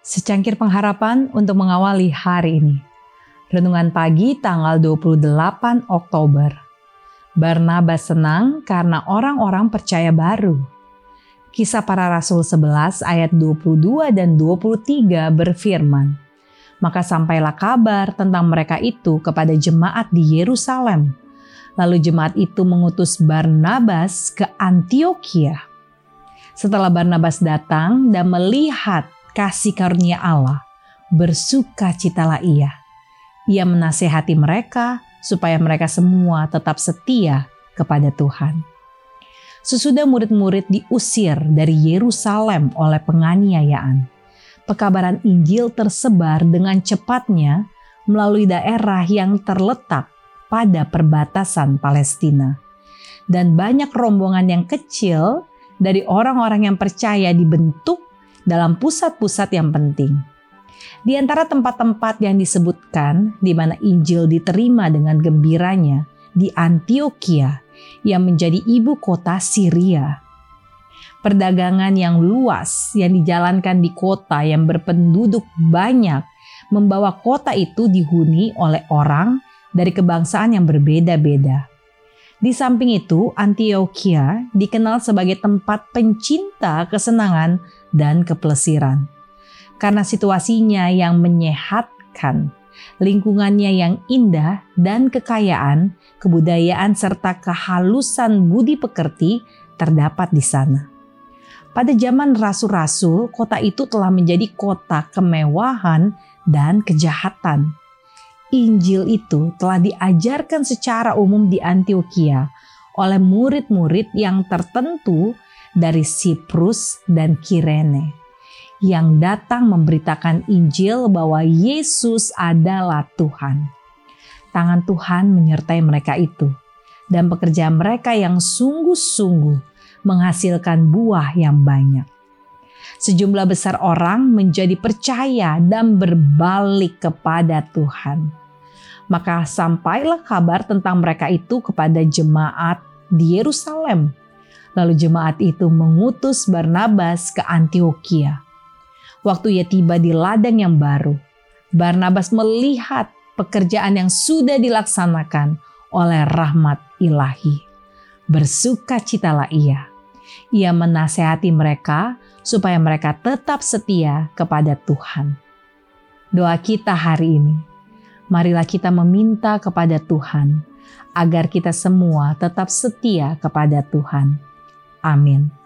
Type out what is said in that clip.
Secangkir pengharapan untuk mengawali hari ini. Renungan pagi tanggal 28 Oktober. Barnabas senang karena orang-orang percaya baru. Kisah para Rasul 11 ayat 22 dan 23 berfirman, Maka sampailah kabar tentang mereka itu kepada jemaat di Yerusalem. Lalu jemaat itu mengutus Barnabas ke Antioquia. Setelah Barnabas datang dan melihat kasih karunia Allah, bersuka citalah ia. Ia menasehati mereka supaya mereka semua tetap setia kepada Tuhan. Sesudah murid-murid diusir dari Yerusalem oleh penganiayaan, pekabaran Injil tersebar dengan cepatnya melalui daerah yang terletak pada perbatasan Palestina. Dan banyak rombongan yang kecil dari orang-orang yang percaya dibentuk dalam pusat-pusat yang penting. Di antara tempat-tempat yang disebutkan di mana Injil diterima dengan gembiranya di Antioquia yang menjadi ibu kota Syria. Perdagangan yang luas yang dijalankan di kota yang berpenduduk banyak membawa kota itu dihuni oleh orang dari kebangsaan yang berbeda-beda. Di samping itu, Antioquia dikenal sebagai tempat pencinta kesenangan dan keplesiran. Karena situasinya yang menyehatkan, lingkungannya yang indah dan kekayaan, kebudayaan serta kehalusan budi pekerti terdapat di sana. Pada zaman rasul-rasul, kota itu telah menjadi kota kemewahan dan kejahatan Injil itu telah diajarkan secara umum di Antioquia oleh murid-murid yang tertentu dari Siprus dan Kirene yang datang memberitakan Injil bahwa Yesus adalah Tuhan. Tangan Tuhan menyertai mereka itu dan pekerjaan mereka yang sungguh-sungguh menghasilkan buah yang banyak. Sejumlah besar orang menjadi percaya dan berbalik kepada Tuhan maka sampailah kabar tentang mereka itu kepada jemaat di Yerusalem. Lalu jemaat itu mengutus Barnabas ke Antioquia. Waktu ia tiba di ladang yang baru, Barnabas melihat pekerjaan yang sudah dilaksanakan oleh rahmat ilahi. Bersukacitalah ia. Ia menasehati mereka supaya mereka tetap setia kepada Tuhan. Doa kita hari ini, marilah kita meminta kepada Tuhan agar kita semua tetap setia kepada Tuhan. Amin.